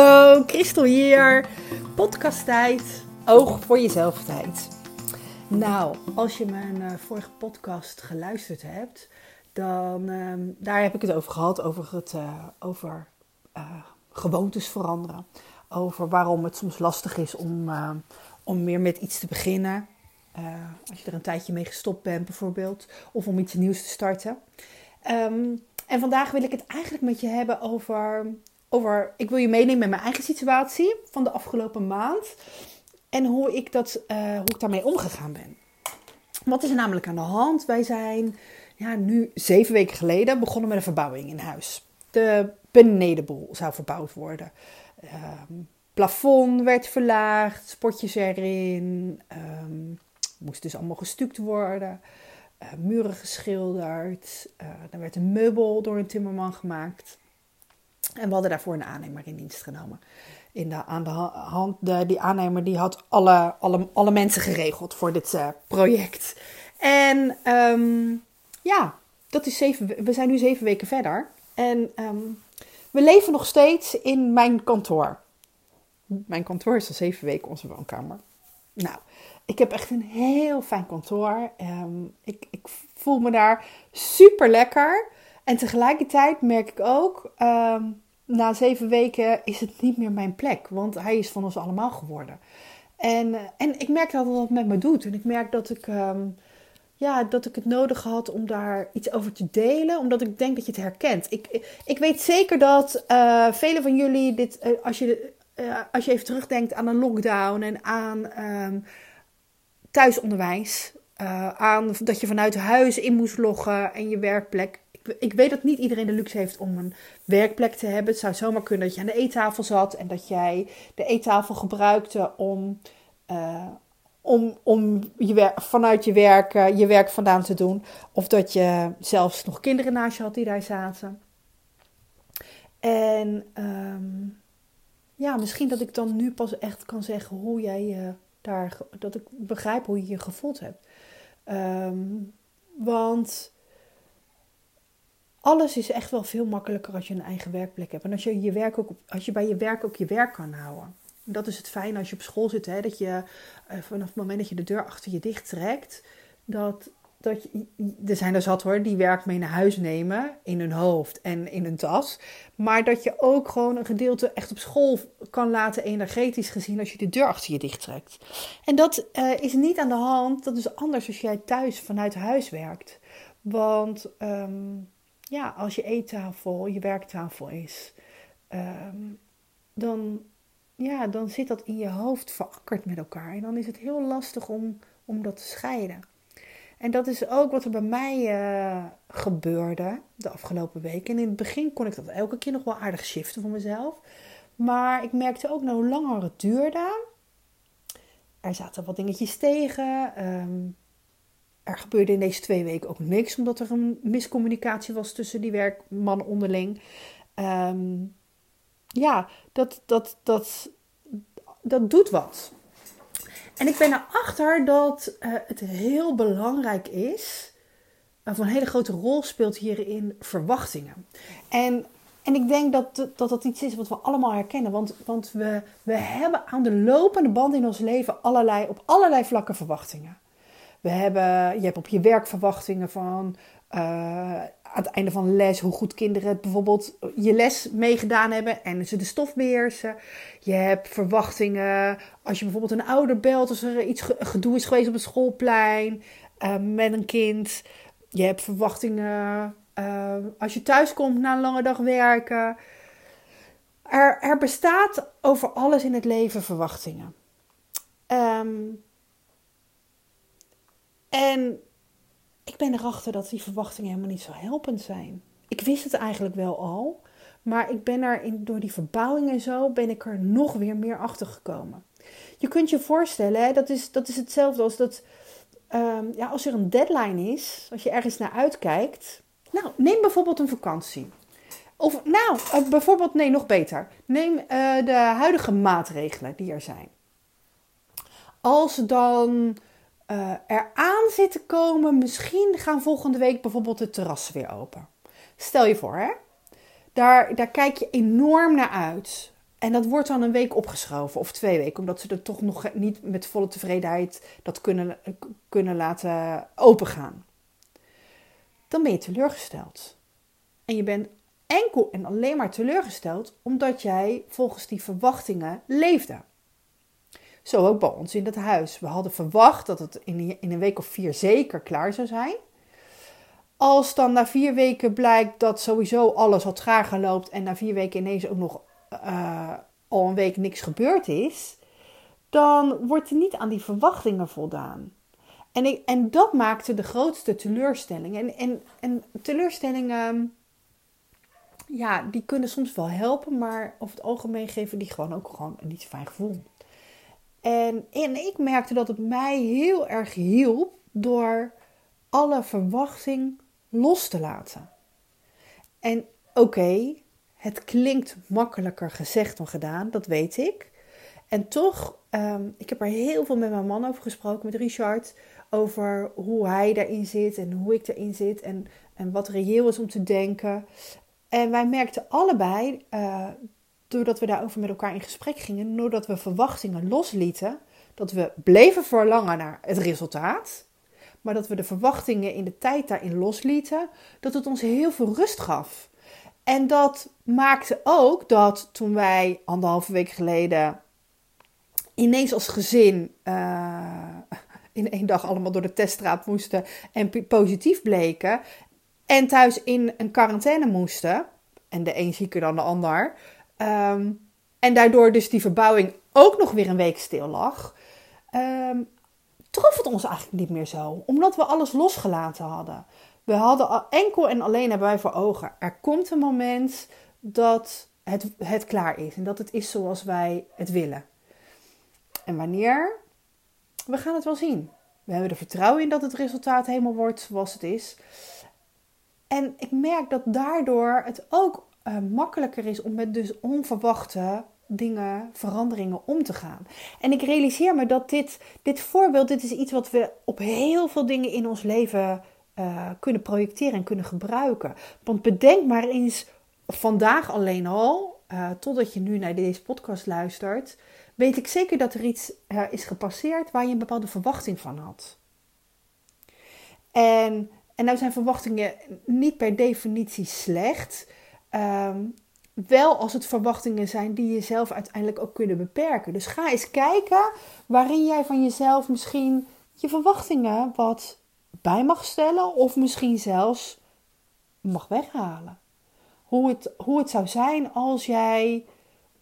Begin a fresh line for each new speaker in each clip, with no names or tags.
Hallo, Christel hier. Podcasttijd, oog voor jezelf tijd. Nou, als je mijn uh, vorige podcast geluisterd hebt, dan uh, daar heb ik het over gehad, over, het, uh, over uh, gewoontes veranderen. Over waarom het soms lastig is om, om weer met iets te beginnen. als je er een tijdje mee gestopt bent bijvoorbeeld, of om iets nieuws te starten. Um, en vandaag wil ik het eigenlijk met je hebben over, over. Ik wil je meenemen met mijn eigen situatie van de afgelopen maand. En hoe ik, dat, uh, hoe ik daarmee omgegaan ben. Wat is er namelijk aan de hand? Wij zijn ja, nu zeven weken geleden begonnen met een verbouwing in huis. De benedenboel zou verbouwd worden. Uh, plafond werd verlaagd, spotjes erin. Um, moest dus allemaal gestuukt worden. Uh, muren geschilderd. Uh, er werd een meubel door een timmerman gemaakt. En we hadden daarvoor een aannemer in dienst genomen. In de, aan de hand, de, die aannemer die had alle, alle, alle mensen geregeld voor dit uh, project. En um, ja, dat is zeven, we zijn nu zeven weken verder. En um, we leven nog steeds in mijn kantoor. Mijn kantoor is al zeven weken onze woonkamer. Nou, ik heb echt een heel fijn kantoor. Um, ik, ik, voel me daar super lekker. En tegelijkertijd merk ik ook, um, na zeven weken is het niet meer mijn plek. Want hij is van ons allemaal geworden. En, en ik merk dat het met me doet. En ik merk dat ik, um, ja, dat ik het nodig had om daar iets over te delen. Omdat ik denk dat je het herkent. Ik, ik weet zeker dat uh, velen van jullie dit, uh, als je... Uh, als je even terugdenkt aan een lockdown en aan thuisonderwijs. Uh, aan dat je vanuit huis in moest loggen en je werkplek. Ik, weet dat niet iedereen de luxe heeft om een werkplek te hebben. Het zou zomaar kunnen dat je aan de eettafel zat en dat jij de eettafel gebruikte om, uh, om, om je vanuit je werk uh, je werk vandaan te doen. Of dat je zelfs nog kinderen naast je had die daar zaten. En um, ja, misschien dat ik dan nu pas echt kan zeggen hoe jij je daar, dat ik begrijp hoe je je gevoeld hebt. Um, want alles is echt wel veel makkelijker als je een eigen werkplek hebt. En als je, je werk ook, als je bij je werk ook je werk kan houden. Dat is het fijne als je op school zit. Hè, dat je uh, vanaf het moment dat je de deur achter je dicht trekt. Dat, dat je, er zijn er zat hoor, die werk mee naar huis nemen in hun hoofd en in hun tas. Maar dat je ook gewoon een gedeelte echt op school kan laten, energetisch gezien, als je de deur achter je dicht trekt. En dat uh, is niet aan de hand, dat is anders als jij thuis vanuit huis werkt. Want um, ja, als je eettafel je werktafel is, um, dan, ja, dan zit dat in je hoofd verankerd met elkaar. En dan is het heel lastig om, om dat te scheiden. En dat is ook wat er bij mij uh, gebeurde de afgelopen weken. En in het begin kon ik dat elke keer nog wel aardig shiften voor mezelf. Maar ik merkte ook, nou, hoe langer het duurde, er zaten wat dingetjes tegen. Um, er gebeurde in deze twee weken ook niks, omdat er een miscommunicatie was tussen die werkmannen onderling. Um, ja, dat, dat, dat, dat doet wat. En ik ben erachter dat uh, het heel belangrijk is, of een hele grote rol speelt hierin, verwachtingen. En, en ik denk dat, dat dat iets is wat we allemaal herkennen. Want, want we, we hebben aan de lopende band in ons leven allerlei, op allerlei vlakken verwachtingen. We hebben, je hebt op je werk verwachtingen van uh, aan het einde van les hoe goed kinderen bijvoorbeeld je les meegedaan hebben en ze de stof beheersen. Je hebt verwachtingen als je bijvoorbeeld een ouder belt als er iets gedoe is geweest op het schoolplein uh, met een kind. Je hebt verwachtingen uh, als je thuis komt na een lange dag werken. Er, er bestaat over alles in het leven verwachtingen. Um, en ik ben erachter dat die verwachtingen helemaal niet zo helpend zijn. Ik wist het eigenlijk wel al, maar ik ben er in, door die verbouwing en zo, ben ik er nog weer meer achter gekomen. Je kunt je voorstellen, hè, dat, is, dat is hetzelfde als dat, um, ja, als er een deadline is, als je ergens naar uitkijkt. Nou, neem bijvoorbeeld een vakantie. Of nou, uh, bijvoorbeeld, nee, nog beter. Neem uh, de huidige maatregelen die er zijn. Als dan uh, eraan zit te komen. Misschien gaan volgende week bijvoorbeeld de terrassen weer open. Stel je voor, hè? Daar, daar kijk je enorm naar uit. En dat wordt dan een week opgeschoven of twee weken, omdat ze er toch nog niet met volle tevredenheid dat kunnen, kunnen laten opengaan. Dan ben je teleurgesteld. En je bent enkel en alleen maar teleurgesteld omdat jij volgens die verwachtingen leefde. Zo ook bij ons in het huis. We hadden verwacht dat het in een week of vier zeker klaar zou zijn. Als dan na vier weken blijkt dat sowieso alles wat traag geloopt en na vier weken ineens ook nog uh, al een week niks gebeurd is, dan wordt er niet aan die verwachtingen voldaan. En, en dat maakte de grootste teleurstelling. En, en, en teleurstellingen, ja, die kunnen soms wel helpen, maar over het algemeen geven die gewoon ook gewoon een niet fijn gevoel. En, en ik merkte dat het mij heel erg hielp door alle verwachting los te laten. En oké, het klinkt makkelijker gezegd dan gedaan, dat weet ik. En toch, um, ik heb er heel veel met mijn man over gesproken, met Richard, over hoe hij daarin zit en hoe ik daarin zit en, en wat reëel is om te denken. En wij merkten allebei, uh, doordat we daarover met elkaar in gesprek gingen, doordat we verwachtingen loslieten, dat we bleven verlangen naar het resultaat, maar dat we de verwachtingen in de tijd daarin loslieten, dat het ons heel veel rust gaf. En dat maakte ook dat toen wij anderhalve week geleden ineens als gezin uh, in één dag allemaal door de teststraat moesten en positief bleken. En thuis in een quarantaine moesten. En de een zieker dan de ander. Ehm, en daardoor dus die verbouwing ook nog weer een week stil lag. Um, trof het ons eigenlijk niet meer zo. Omdat we alles losgelaten hadden. We hadden enkel en alleen hebben wij voor ogen. Er komt een moment dat het, het klaar is. En dat het is zoals wij het willen. En wanneer? We gaan het wel zien. We hebben er vertrouwen in dat het resultaat helemaal wordt zoals het is. En ik merk dat daardoor het ook uh, makkelijker is om met dus onverwachte dingen, veranderingen om te gaan. En ik realiseer me dat dit, dit voorbeeld, dit is iets wat we op heel veel dingen in ons leven uh, kunnen projecteren en kunnen gebruiken. Want bedenk maar eens vandaag alleen al, uh, totdat je nu naar deze podcast luistert, weet ik zeker dat er iets is gepasseerd waar je een bepaalde verwachting van had. En, en nou zijn verwachtingen niet per definitie slecht. Um, wel als het verwachtingen zijn die jezelf uiteindelijk ook kunnen beperken. Dus ga eens kijken waarin jij van jezelf misschien je verwachtingen wat bij mag stellen of misschien zelfs mag weghalen. Hoe het, hoe het zou zijn als jij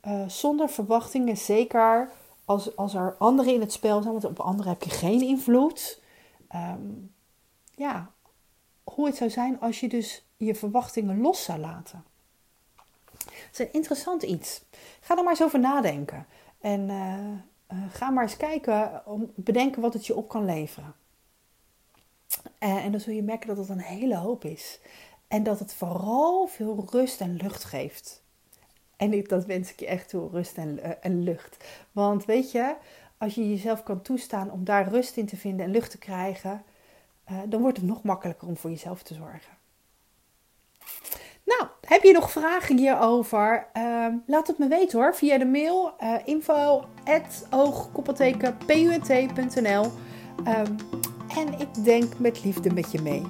uh, zonder verwachtingen, zeker als, als er anderen in het spel zijn, want op anderen heb je geen invloed. Um, ja, hoe het zou zijn als je dus je verwachtingen los zou laten. Is een interessant iets. Ga er maar eens over nadenken. En uh, uh, ga maar eens kijken, om, bedenken wat het je op kan leveren. En dan zul je merken dat het een hele hoop is. En dat het vooral veel rust en lucht geeft. En dat wens ik je echt toe, rust en, en lucht. Want weet je, als je jezelf kan toestaan om daar rust in te vinden en lucht te krijgen, dan wordt het nog makkelijker om voor jezelf te zorgen. Heb je nog vragen hierover? Uh, laat het me weten hoor, via de mail uh, en ik denk met liefde met je mee.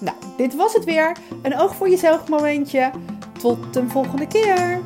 Nou, dit was het weer. Een oog voor jezelf momentje. Tot een volgende keer.